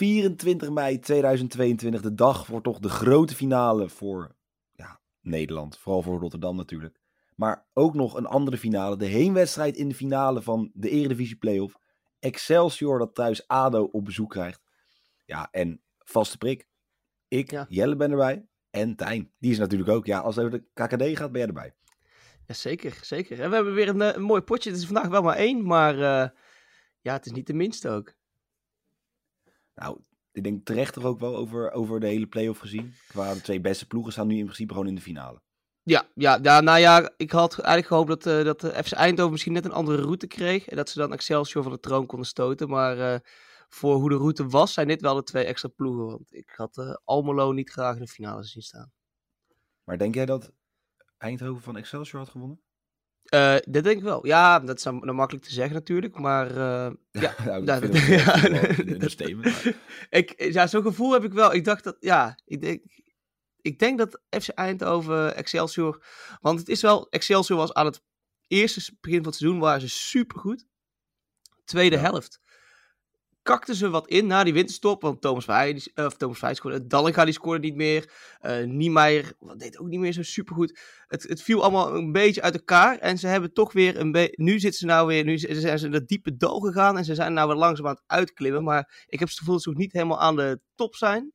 ...24 mei 2022, de dag voor toch de grote finale voor ja, Nederland. Vooral voor Rotterdam natuurlijk. Maar ook nog een andere finale. De heenwedstrijd in de finale van de Eredivisie Playoff. Excelsior dat thuis ADO op bezoek krijgt. Ja, en vaste prik. Ik, Ja. Jelle ben erbij. En Tijn. Die is natuurlijk ook. Ja, als het over de KKD gaat, ben jij erbij. Ja, zeker, zeker. En we hebben weer een, eh, een mooi potje. Het is vandaag wel maar één, maar eh, ja, het is niet de minste ook. Nou, ik denk terecht toch ook wel over, over de hele play-off gezien. Qua de twee beste ploegen staan nu in principe gewoon in de finale. Ja, ja, ja, nou ja, ik had eigenlijk gehoopt dat, eh dat de FC Eindhoven misschien net een andere route kreeg. En dat ze dan Excelsior van de troon konden stoten. Maar eh, voor hoe de route was, zijn dit wel de twee extra ploegen. Want ik had eh, Almelo niet graag in de finale zien staan. Maar denk jij dat Eindhoven van Excelsior had gewonnen? Eh, dat denk ik wel. Ja, dat is dan dan makkelijk te zeggen natuurlijk. Maar eh, ja, ik Ja, dat- ja, dat- maar- ik, ja, zo'n gevoel heb ik wel. Ik dacht dat, ja, ik denk, ik denk dat FC Eindhoven, Excelsior, want het is wel, Excelsior was aan het eerste begin van het seizoen, waren ze supergoed. Tweede helft kakten ze wat in na die winterstop, want Thomas die, of Thomas scoorde, Dallinga die scoorde niet meer, eh Niemeyer deed ook niet meer zo supergoed. Het, het viel allemaal een beetje uit elkaar en ze hebben toch weer een beetje, nu zitten ze nou weer, nu zijn ze in dat diepe dal gegaan en ze zijn nou weer langzaam aan het uitklimmen, maar ik heb het gevoel dat ze nog niet helemaal aan de top zijn.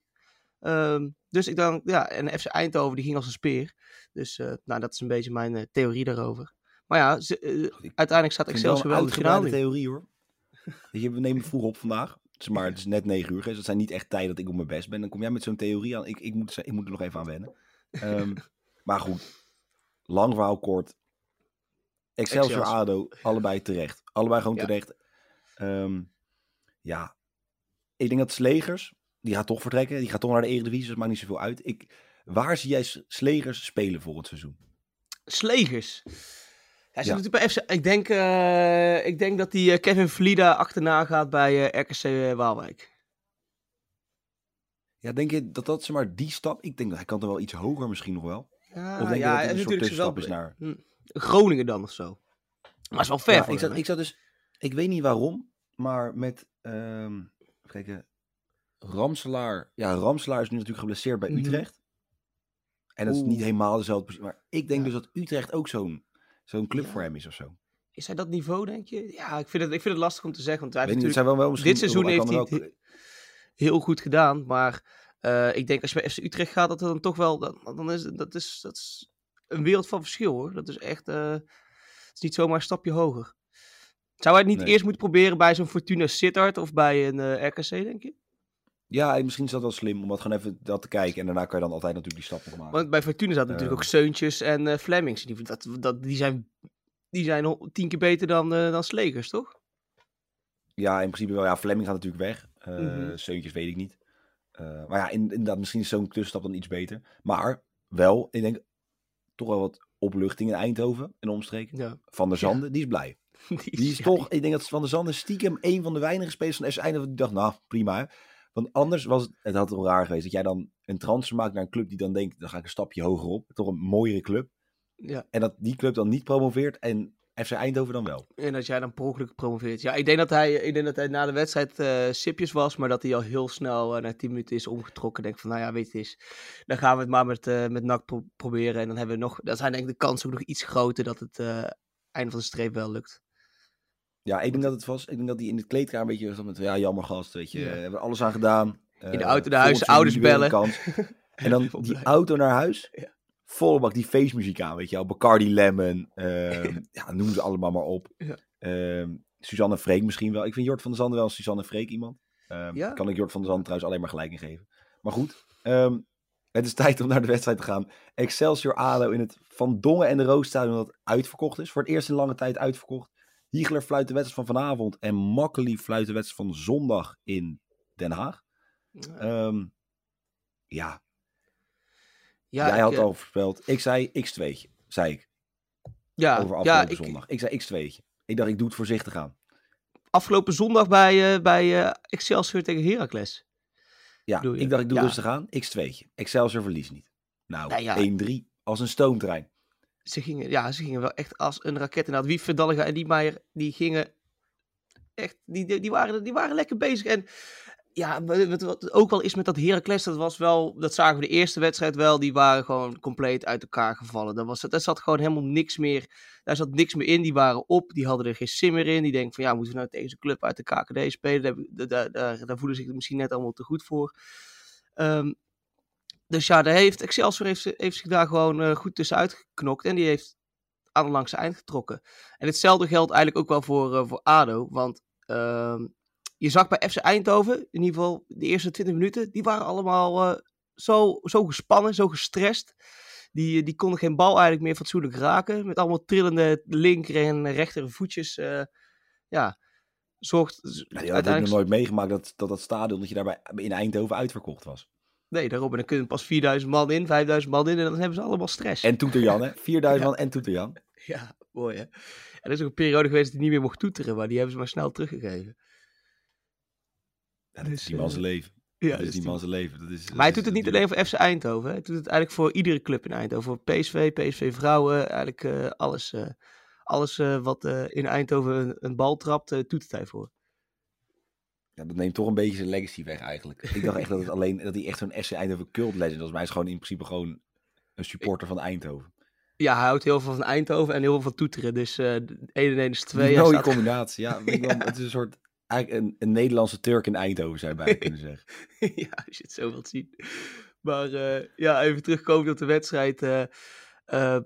Ehm, dus ik denk, ja, en FC Eindhoven die ging als een speer. Dus eh, nou, dat is een beetje mijn eh, theorie daarover. Maar ja, ze, uiteindelijk staat Excelsior wel in de finale. theorie hoor. Je, we nemen vroeg op vandaag. Het is maar het is net 9 uur. Dus dat zijn niet echt tijden dat ik op mijn best ben. Dan kom jij met zo'n theorie aan. Ik, ik, moet, ik moet er nog even aan wennen. Ehm, maar goed, lang verhaal kort. Excelsior, Excelsior. ADO, allebei terecht. Allebei gewoon Ja. terecht. Ehm, ja, ik denk dat Slegers, die gaat toch vertrekken. Die gaat toch naar de Eredivisie, dus dat maakt niet zoveel uit. Ik, waar zie jij Slegers spelen volgend seizoen? Slegers. Hij zit Ja. natuurlijk bij FC. Ik denk, eh, ik denk dat die eh, Kevin Vlida achterna gaat bij eh, RKC Waalwijk. Ja, denk je dat dat zeg maar die stap? Ik denk dat hij kan er wel iets hoger misschien nog wel. Ja, Of denk je ja, dat en het een soort is naar... hm, Groningen dan of zo. Maar is wel ver Ja, ik, zat, ik zat dus... Ik weet niet waarom, maar met... ehm even kijken. Ramselaar... Ja, Ramselaar is nu natuurlijk geblesseerd bij Mhm. Utrecht. En dat is Oeh. niet helemaal dezelfde positie. Maar ik denk Ja. dus dat Utrecht ook zo'n zo'n club Ja. voor hem is of zo. Is hij dat niveau, denk je? Ja, ik vind het, ik vind het lastig om te zeggen. Want hij heeft niet, zijn wel, wel dit seizoen heeft hij het heel goed gedaan. Maar eh, ik denk als je bij FC Utrecht gaat, dat er dan toch wel. Dan, dan is, dat, is, dat is een wereld van verschil hoor. Dat is echt. eh, het is niet zomaar een stapje hoger. Zou hij het niet Nee. eerst moeten proberen bij zo'n Fortuna Sittard of bij een eh, RKC, denk je? Ja, en misschien is dat wel slim om dat gewoon even dat te kijken. En daarna kan je dan altijd natuurlijk die stap nog maken. Want bij Fortuna zaten natuurlijk Ehm. ook Seuntjes en eh Flemings. Die, dat, dat, die, zijn, die zijn al tien keer beter dan, eh, dan Slegers, toch? Ja, in principe wel. Ja, Fleming gaat natuurlijk weg. Mhm. Seuntjes weet ik niet. Maar ja, in- inderdaad, misschien is zo'n tussenstap dan iets beter. Maar wel, ik denk toch wel wat opluchting in Eindhoven en omstreken. Ja. Van der Ja. Zanden, die is blij. Die is ja, toch, ik denk dat Van der Zanden stiekem een van de weinige spelers van FC Eindhoven die dacht, nou, prima. hè. Want anders was het, het had wel raar geweest dat jij dan een transfer maakt naar een club die dan denkt, dan ga ik een stapje hoger op. Toch een mooiere club. Ja. En dat die club dan niet promoveert en FC Eindhoven dan wel. En dat jij dan per ongeluk promoveert. Ja, ik denk dat hij, ik denk dat hij na de wedstrijd eh sipjes was, maar dat hij al heel snel eh, na 10 minuten is omgetrokken. Denk van, nou ja, weet je eens, dan gaan we het maar met, eh met NAC pro- proberen. En dan hebben we nog, dan zijn denk ik de kansen ook nog iets groter dat het einde van de streep wel lukt. Ja, ik denk dat het was. Ik denk dat hij in de kleedkamer een beetje was met, ja, jammer gast, weet je. Ja. We hebben alles aan gedaan. In de Eh, auto naar huis, ouders bellen. kans. En dan die auto naar huis. Ja. Volle bak die feestmuziek aan, weet je wel. Bacardi Lemon. ehm, ja, noem ze allemaal maar op. Ehm, Suzanne Freek misschien wel. Ik vind Jort van der Zanden wel Suzanne Freek iemand. Ehm, Ja? Kan ik Jort van der Zanden trouwens alleen maar gelijk in geven. Maar goed, het is tijd om naar de wedstrijd te gaan. Excelsior ADO in het Van Dongen en de Roosstadion dat uitverkocht is. Voor het eerst in lange tijd uitverkocht. Hiegler fluit de wedstrijd van vanavond en Makkely fluit de wedstrijd van zondag in Den Haag. Ehm, ja, ja, jij ik, had eh, al voorspeld. Ik zei x2'tje, zei ik, ja, over ja, afgelopen ik, zondag. Ik zei x2'tje. Ik dacht, ik doe het voorzichtig aan. afgelopen zondag bij, eh, bij eh, Excelsior tegen Heracles. Ja, ik dacht, ik doe Ja. rustig aan. X2'tje. Excelsior verliest niet. Nou, Nou ja. 1-3 als een stoomtrein. Ze gingen, ja, ze gingen wel echt als een raket. Inderdaad, Wie Verdallega en die Meijer, die gingen echt, die, die, waren, die waren lekker bezig. En ja, wat, ook wel is met dat Heracles, dat was wel, dat zagen we de eerste wedstrijd wel, die waren gewoon compleet uit elkaar gevallen. Daar, was, daar zat gewoon helemaal niks meer, daar zat niks meer in. Die waren op, die hadden er geen sim meer in. Die denken van ja, moeten we nou tegen zo'n club uit de KKD spelen? Daar, daar, daar voelen ze zich misschien net allemaal te goed voor. Ehm, dus ja, daar heeft, Excelsior heeft, heeft zich daar gewoon eh, goed tussenuit geknokt. En die heeft aan de langste eind getrokken. En hetzelfde geldt eigenlijk ook wel voor, eh, voor ADO. Want ehm, je zag bij FC Eindhoven, in ieder geval de eerste 20 minuten, die waren allemaal eh, zo, zo gespannen, zo gestrest. Die, die konden geen bal eigenlijk meer fatsoenlijk raken. Met allemaal trillende linker en rechter voetjes. ja, zorgt Nou, die had ik nog uiteindelijk... nooit meegemaakt dat, dat dat stadion dat je daarbij in Eindhoven uitverkocht was. Nee, daarom. En dan kunnen pas 4000 man in, 5000 man in en dan hebben ze allemaal stress. En Toeterjan, hè? 4000 man en Toeterjan. Ja, mooi hè. En er is ook een periode geweest dat hij niet meer mocht toeteren, maar die hebben ze maar snel teruggegeven. Ja, dat is Dus, die man eh, zijn leven. Ja, dat is dus die die- man zijn leven. Dat is, Maar hij doet het niet alleen voor FC Eindhoven. Hè. Hij doet het eigenlijk voor iedere club in Eindhoven. Voor PSV, PSV Vrouwen. Eigenlijk eh, alles, eh, alles wat in Eindhoven een, een bal trapt, doet het hij voor. Ja, dat neemt toch een beetje zijn legacy weg eigenlijk. Ik dacht echt dat, het alleen, dat hij echt zo'n SC Eindhoven cult legend was. Maar hij is gewoon in principe gewoon een supporter van Eindhoven. Ja, hij houdt heel veel van Eindhoven en heel veel van toeteren. Dus eh 1 en 1 is 2. Een Hij mooie staat- combinatie. Ja, het is een soort... Eigenlijk een, een Nederlandse Turk in Eindhoven zou je bijna kunnen zeggen. ja, als je het zo wilt zien. Maar eh, ja, even terugkomen op de wedstrijd. eh, eh,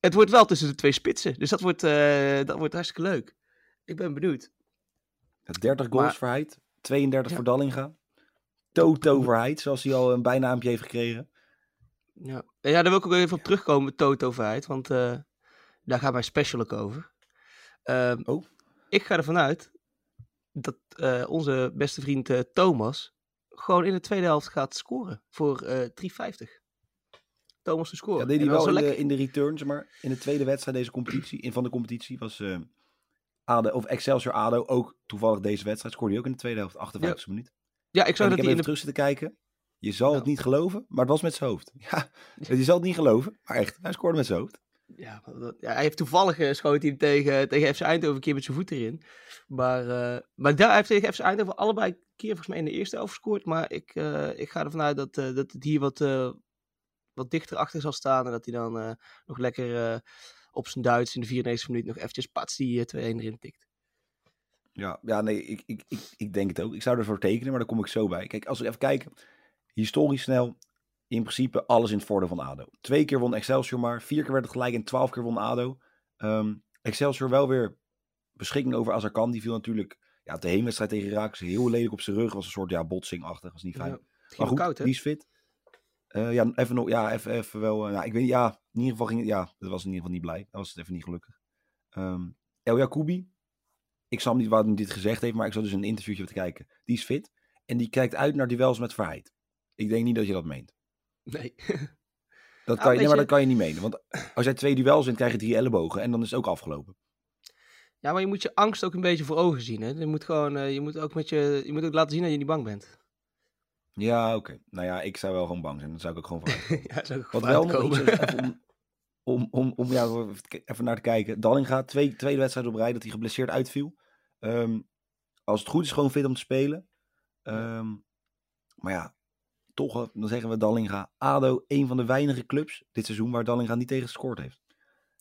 het wordt wel tussen de twee spitsen. Dus dat wordt, eh, dat wordt hartstikke leuk. Ik ben benieuwd. 30 goals Maar- voor Heid, 32 Ja. voor Dallinga. Toto voor Heid, zoals hij al een bijnaampje heeft gekregen. Ja. Ja, daar wil ik ook even op terugkomen Toto Verheid. Want eh, daar gaat mijn special ook over. Ehm, Oh. Ik ga ervan uit dat eh, onze beste vriend eh, Thomas gewoon in de tweede helft gaat scoren voor eh 3,50. Thomas te scoren. Ja, deed hij wel is in de, lekker. in de returns, maar in de tweede wedstrijd deze competitie, in van de competitie was ADO, of Excelsior ADO ook toevallig deze wedstrijd. Scoorde hij ook in de tweede helft, 58 minuut. Ja, ik En zag ik dat heb in even de terug zitten kijken. Je zal het Nou. niet geloven, maar het was met zijn hoofd. Ja, je zal het niet geloven, maar echt, hij scoorde met zijn hoofd. Ja, dat- ja, hij heeft toevallig uh, schoot hij tegen, tegen FC Eindhoven een keer met zijn voet erin. Maar, eh, maar daar hij heeft tegen FC Eindhoven allebei een keer volgens mij in de eerste helft gescoord. Maar ik, eh, ik ga ervan uit dat, eh, dat het hier wat, eh, wat dichter achter zal staan. En dat hij dan eh, nog lekker eh, op zijn Duits in de 94 minuut nog eventjes pats die eh, 2-1 erin tikt. Ja, ja nee, ik, ik, ik, ik denk het ook. Ik zou ervoor tekenen, maar daar kom ik zo bij. Kijk, als we even kijken, historisch snel, in principe alles in het voordeel van ADO. Twee keer won Excelsior maar, vier keer werd het gelijk en twaalf keer won ADO. Ehm, Excelsior wel weer beschikking over Azarkan. Die viel natuurlijk ja, de heenwedstrijd tegen Raaks heel lelijk op zijn rug. Was een soort ja, botsingachtig, was niet fijn. Ja, maar goed, koud, die is fit. Eh, ja, even nog, ja, even, even wel. nou, ik weet ja, in ieder geval ging het, ja, dat was in ieder geval niet blij. Dat was het even niet gelukkig. Ehm El Jacoubi, ik snap niet waarom hij dit gezegd heeft, maar ik zat dus een interviewtje te kijken. Die is fit en die kijkt uit naar duels met Verheid. Ik denk niet dat je dat meent. Nee. Dat Nou, kan je, nee, maar dat kan je niet menen. Want als jij twee duels wint, krijg je drie ellebogen en dan is het ook afgelopen. ja, maar je moet je angst ook een beetje voor ogen zien. Hè? Je moet gewoon, eh, je moet ook met je, je moet ook laten zien dat je niet bang bent. Ja, oké. Nou ja, ik zou wel gewoon bang zijn. Dan zou ik ook gewoon vooruit. ja, Wat wel nog iets even om, om, om, om ja, even naar te kijken. Dallinga, twee, tweede wedstrijd op rij dat hij geblesseerd uitviel. Ehm, als het goed is, gewoon fit om te spelen. Ehm, maar ja, toch, eh, dan zeggen we Dallinga. ADO, een van de weinige clubs dit seizoen waar Dallinga niet tegen gescoord heeft.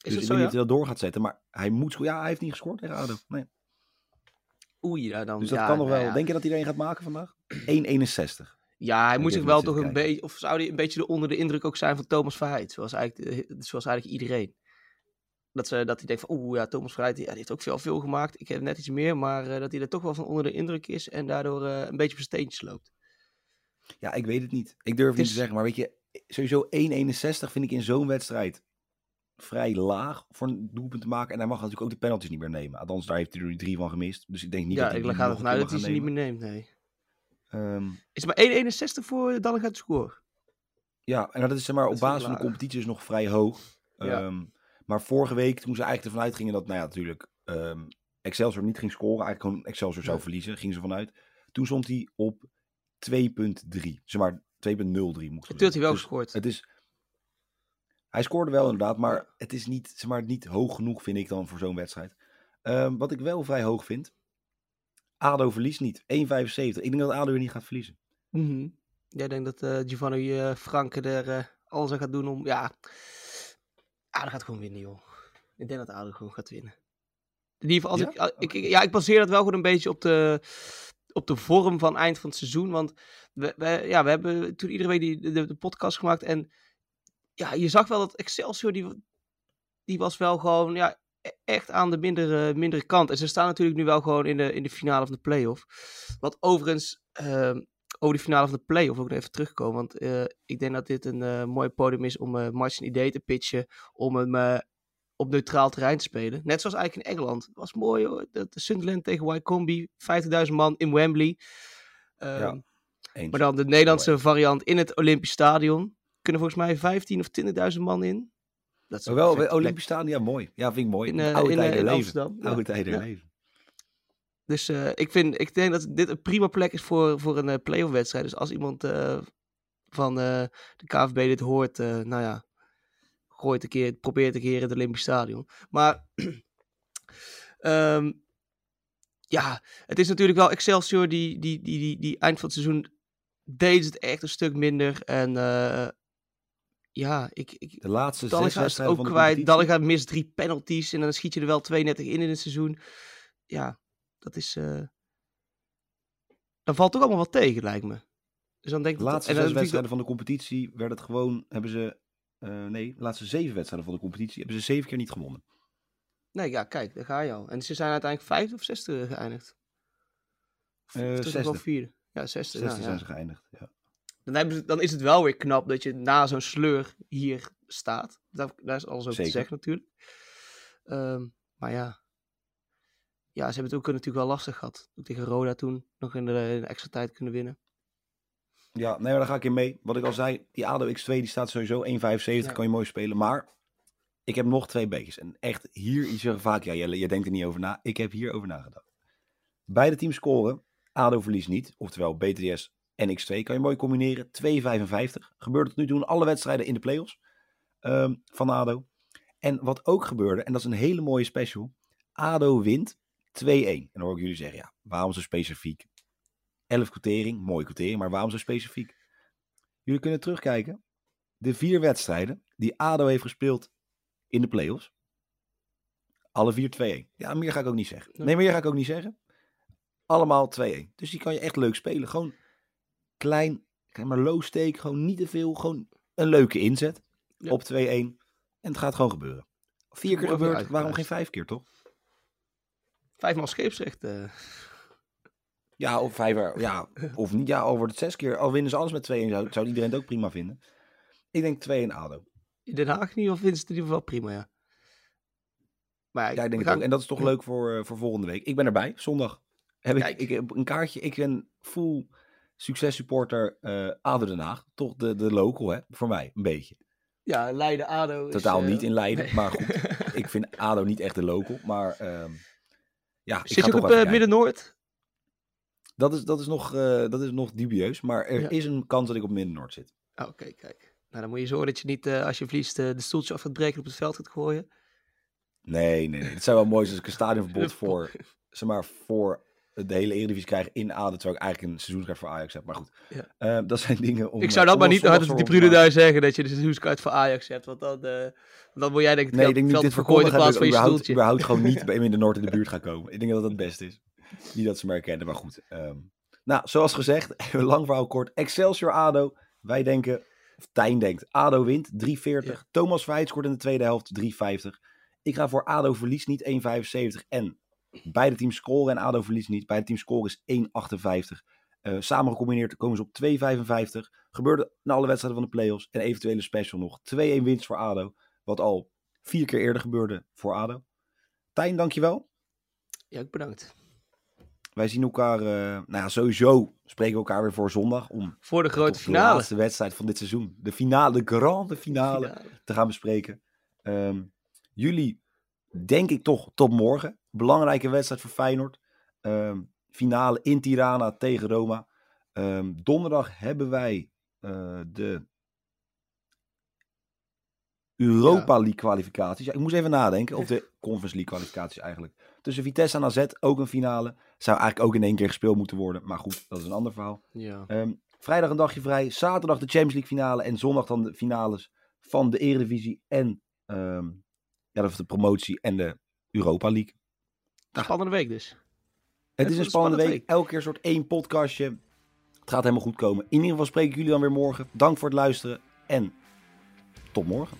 Is dus ik weet niet of hij dat door gaat zetten. Maar hij moet. Ja, hij heeft niet gescoord tegen ADO. Nee. Oei, ja, dan... Dus dat ja, kan nog nou wel. ja. Denk je dat hij er een gaat maken vandaag? 1,61. Ja, hij Ik moet zich wel toch een beetje, of zou hij een beetje onder de indruk ook zijn van Thomas Verheid, zoals eigenlijk, zoals eigenlijk iedereen. Dat, ze, dat hij denkt van, oeh ja, Thomas Vrij die, ja, die heeft ook veel, veel gemaakt. Ik heb net iets meer, maar eh, dat hij er toch wel van onder de indruk is en daardoor eh, een beetje op zijn steentjes loopt. Ja, ik weet het niet. Ik durf niet is- te zeggen, maar weet je, sowieso 1,61 vind ik in zo'n wedstrijd vrij laag voor een doelpunt te maken. En hij mag natuurlijk ook de penalties niet meer nemen. Althans, daar heeft hij er nu drie van gemist. Dus ik denk niet ja, dat hij ik die ga ervan uit dat hij ze niet meer neemt, nee. Ehm, Is het maar 1,61 voor dan gaat score? Ja, en dat is zeg maar Dat op basis van de competitie is nog vrij hoog. Ja. Ehm, maar vorige week, toen ze eigenlijk ervan uitgingen dat, nou ja, natuurlijk ehm, Excelsior niet ging scoren, eigenlijk gewoon Excelsior zou verliezen, gingen ze vanuit. Toen stond hij op 2.3, zeg maar 2.03 moet ik Toen had hij wel Dus gescoord. Het is, hij scoorde wel inderdaad, maar het is niet, zeg maar, niet hoog genoeg vind ik dan voor zo'n wedstrijd. Ehm, wat ik wel vrij hoog vind, ADO verliest niet, 1,75. Ik denk dat ADO weer niet gaat verliezen. Mhm. Jij denkt dat eh Giovanni eh, Franke er eh, alles aan gaat doen om... Ja, Ado gaat gewoon winnen, joh. Ik denk dat Ado gewoon gaat winnen. In ieder geval, als Ja? ik, ik, ja, ik baseer dat wel gewoon een beetje op de, op de vorm van eind van het seizoen. Want we, we, ja, we hebben toen iedere week die, de, de podcast gemaakt. En ja, je zag wel dat Excelsior, die, die was wel gewoon ja, echt aan de mindere, mindere kant. En ze staan natuurlijk nu wel gewoon in de, in de finale van de play-off. Wat overigens, ehm, over de finale van de play-off ook nog even terugkomen. Want eh, ik denk dat dit een eh, mooi podium is om eh Martin idee te pitchen. Om hem op neutraal terrein te spelen. Net zoals eigenlijk in Engeland. Het was mooi hoor. Dat de Sunderland tegen Wycombe. 50.000 man in Wembley. Ehm, Ja, maar dan de Nederlandse variant in het Olympisch Stadion. Kunnen volgens mij 15 of 20.000 man in. Dat is Maar wel, Olympisch ja mooi. Ja, vind ik mooi. in, eh, Oude in, eh, in leven. Amsterdam. Oude tijden Ja. leven. Dus eh, ik, vind, ik denk dat dit een prima plek is voor, voor een eh, play-off wedstrijd. Dus als iemand van de KVB dit hoort, nou ja, gooi het een keer, probeer het een keer in het Olympisch Stadion. Maar ehm, ja, het is natuurlijk wel Excelsior die, die, die, die, die eind van het seizoen deed het echt een stuk minder. En ja, ik, ik, De laatste Dallinga is ook kwijt. Dallinga mist drie penalties en dan schiet je er wel 32 in in het seizoen. Ja, dat is... eh, Dan valt toch allemaal wat tegen, lijkt me. Dus dan denk De dat- laatste dan zes dat- wedstrijden van de competitie werd het gewoon, hebben ze, eh, nee, de laatste zeven wedstrijden van de competitie hebben ze zeven keer niet gewonnen. Nee, ja, kijk, daar ga je al. En ze zijn uiteindelijk vijfde of zesde geëindigd. Of wel zesde. vierde. Ja, zesde. Zesde nou, ja. zijn ze geëindigd. Ja. Dan, hebben ze, dan is het wel weer knap dat je na zo'n sleur hier staat. Daar, daar is alles over Zeker. te zeggen natuurlijk. Ehm, maar ja. Ja, ze hebben het ook natuurlijk wel lastig gehad. Ook tegen Roda toen nog in de, in de extra tijd kunnen winnen. Ja, nee, maar daar ga ik in mee. Wat ik al zei, die ADO X2 die staat sowieso 1,75, Ja. kan je mooi spelen. Maar ik heb nog twee beetjes. En echt, hier, je zegt vaak, ja, je, je denkt er niet over na. Ik heb hier over nagedacht. Beide teams scoren. ADO verliest niet. Oftewel, BTS en X2 kan je mooi combineren. 2,55. Gebeurt tot nu toe in alle wedstrijden in de play-offs ehm, van ADO. En wat ook gebeurde, en dat is een hele mooie special. ADO wint 2-1. En dan hoor ik jullie zeggen, ja, waarom zo specifiek? 11 quotering, mooie quotering, maar waarom zo specifiek? Jullie kunnen terugkijken. De vier wedstrijden die ADO heeft gespeeld in de play-offs. Alle vier 2-1. Ja, meer ga ik ook niet zeggen. Nee, meer ga ik ook niet zeggen. Allemaal 2-1. Dus die kan je echt leuk spelen. Gewoon klein, maar low stake. Gewoon niet te veel. Gewoon een leuke inzet Ja. op 2-1. En het gaat gewoon gebeuren. Vier keer gebeurd, waarom geen vijf keer, toch? Vijfmaal scheepsrecht. eh. Ja, of vijf ja, of niet. Ja, al wordt het zes keer. Al winnen ze alles met 2-1, zou, zou iedereen het ook prima vinden. Ik denk 2-1 ADO. in Den Haag vinden ze het in ieder geval prima, ja. Maar Ja, ik denk het ook. En dat is toch leuk voor, eh, voor volgende week. Ik ben erbij, zondag. Heb ik, Kijk. ik heb een kaartje. Ik ben full successupporter eh ADO Den Haag. Toch de, de local, hè? Voor mij, een beetje. Ja, Leiden, ADO. is, Totaal eh, niet in Leiden, nee. maar goed. Ik vind ADO niet echt de local, maar ehm, ja, ik Zit je ook op eh. Midden-Noord? Dat is, dat, is nog, eh, dat is nog dubieus, maar er Ja. is een kans dat ik op Midden-Noord zit. Oh, Oké, kijk. Nou, dan moet je zorgen dat je niet, eh, als je verliest, eh, de stoeltje af gaat breken en op het veld gaat gooien. Nee, nee, nee. Het zou wel mooi zijn als ik een stadionverbod voor, zeg maar, voor de hele Eredivisie krijg ADO, terwijl ik eigenlijk een seizoenskaart voor Ajax heb. Maar goed, Ja. Eh, dat zijn dingen om... ik eh, zou dat om maar niet hard die maken. daar zeggen, dat je de seizoenskaart voor Ajax hebt. Want dan, eh, dan moet jij denk ik Nee, ik denk niet dit in verkondigen plaats dat van je stoeltje. überhaupt gewoon niet bij in de Noord in de buurt ga komen. Ik denk dat dat het beste is. Niet dat ze me herkennen, maar goed. Ehm, nou, zoals gezegd, lang verhaal kort. Excelsior ADO. Wij denken, of Tijn denkt, ADO wint 3,40. Ja. Thomas Veit scoort in de tweede helft 3,50. Ik ga voor ADO verlies niet 1,75 en beide teams scoren en ADO verlies niet. Beide teams scoren is 1,58. Uh, samen gecombineerd komen ze op 2,55. Gebeurde na alle wedstrijden van de playoffs en eventuele special nog 2-1 winst voor ADO. Wat al vier keer eerder gebeurde voor ADO. Tijn, dankjewel. Ja, ik bedankt. Wij zien elkaar, uh, nou ja, sowieso spreken we elkaar weer voor zondag om... Voor de grote de finale. laatste wedstrijd van dit seizoen. De finale, de grande finale, Finale. te gaan bespreken. Ehm, jullie, denk ik toch, tot morgen. Belangrijke wedstrijd voor Feyenoord. Ehm, finale in Tirana tegen Roma. Ehm, donderdag hebben wij eh, de Europa League kwalificaties. Ja, ik moest even nadenken. Of de Conference League kwalificaties eigenlijk. Tussen Vitesse en AZ ook een finale. Zou eigenlijk ook in één keer gespeeld moeten worden. Maar goed, dat is een ander verhaal. Ja. Ehm, vrijdag een dagje vrij. Zaterdag de Champions League finale. En zondag dan de finales van de Eredivisie. En ja, of de promotie en de Europa League. Spannende week dus. Het is een spannende spannende week. Elke keer soort één podcastje. Het gaat helemaal goed komen. In ieder geval spreek ik jullie dan weer morgen. Dank voor het luisteren. En tot morgen.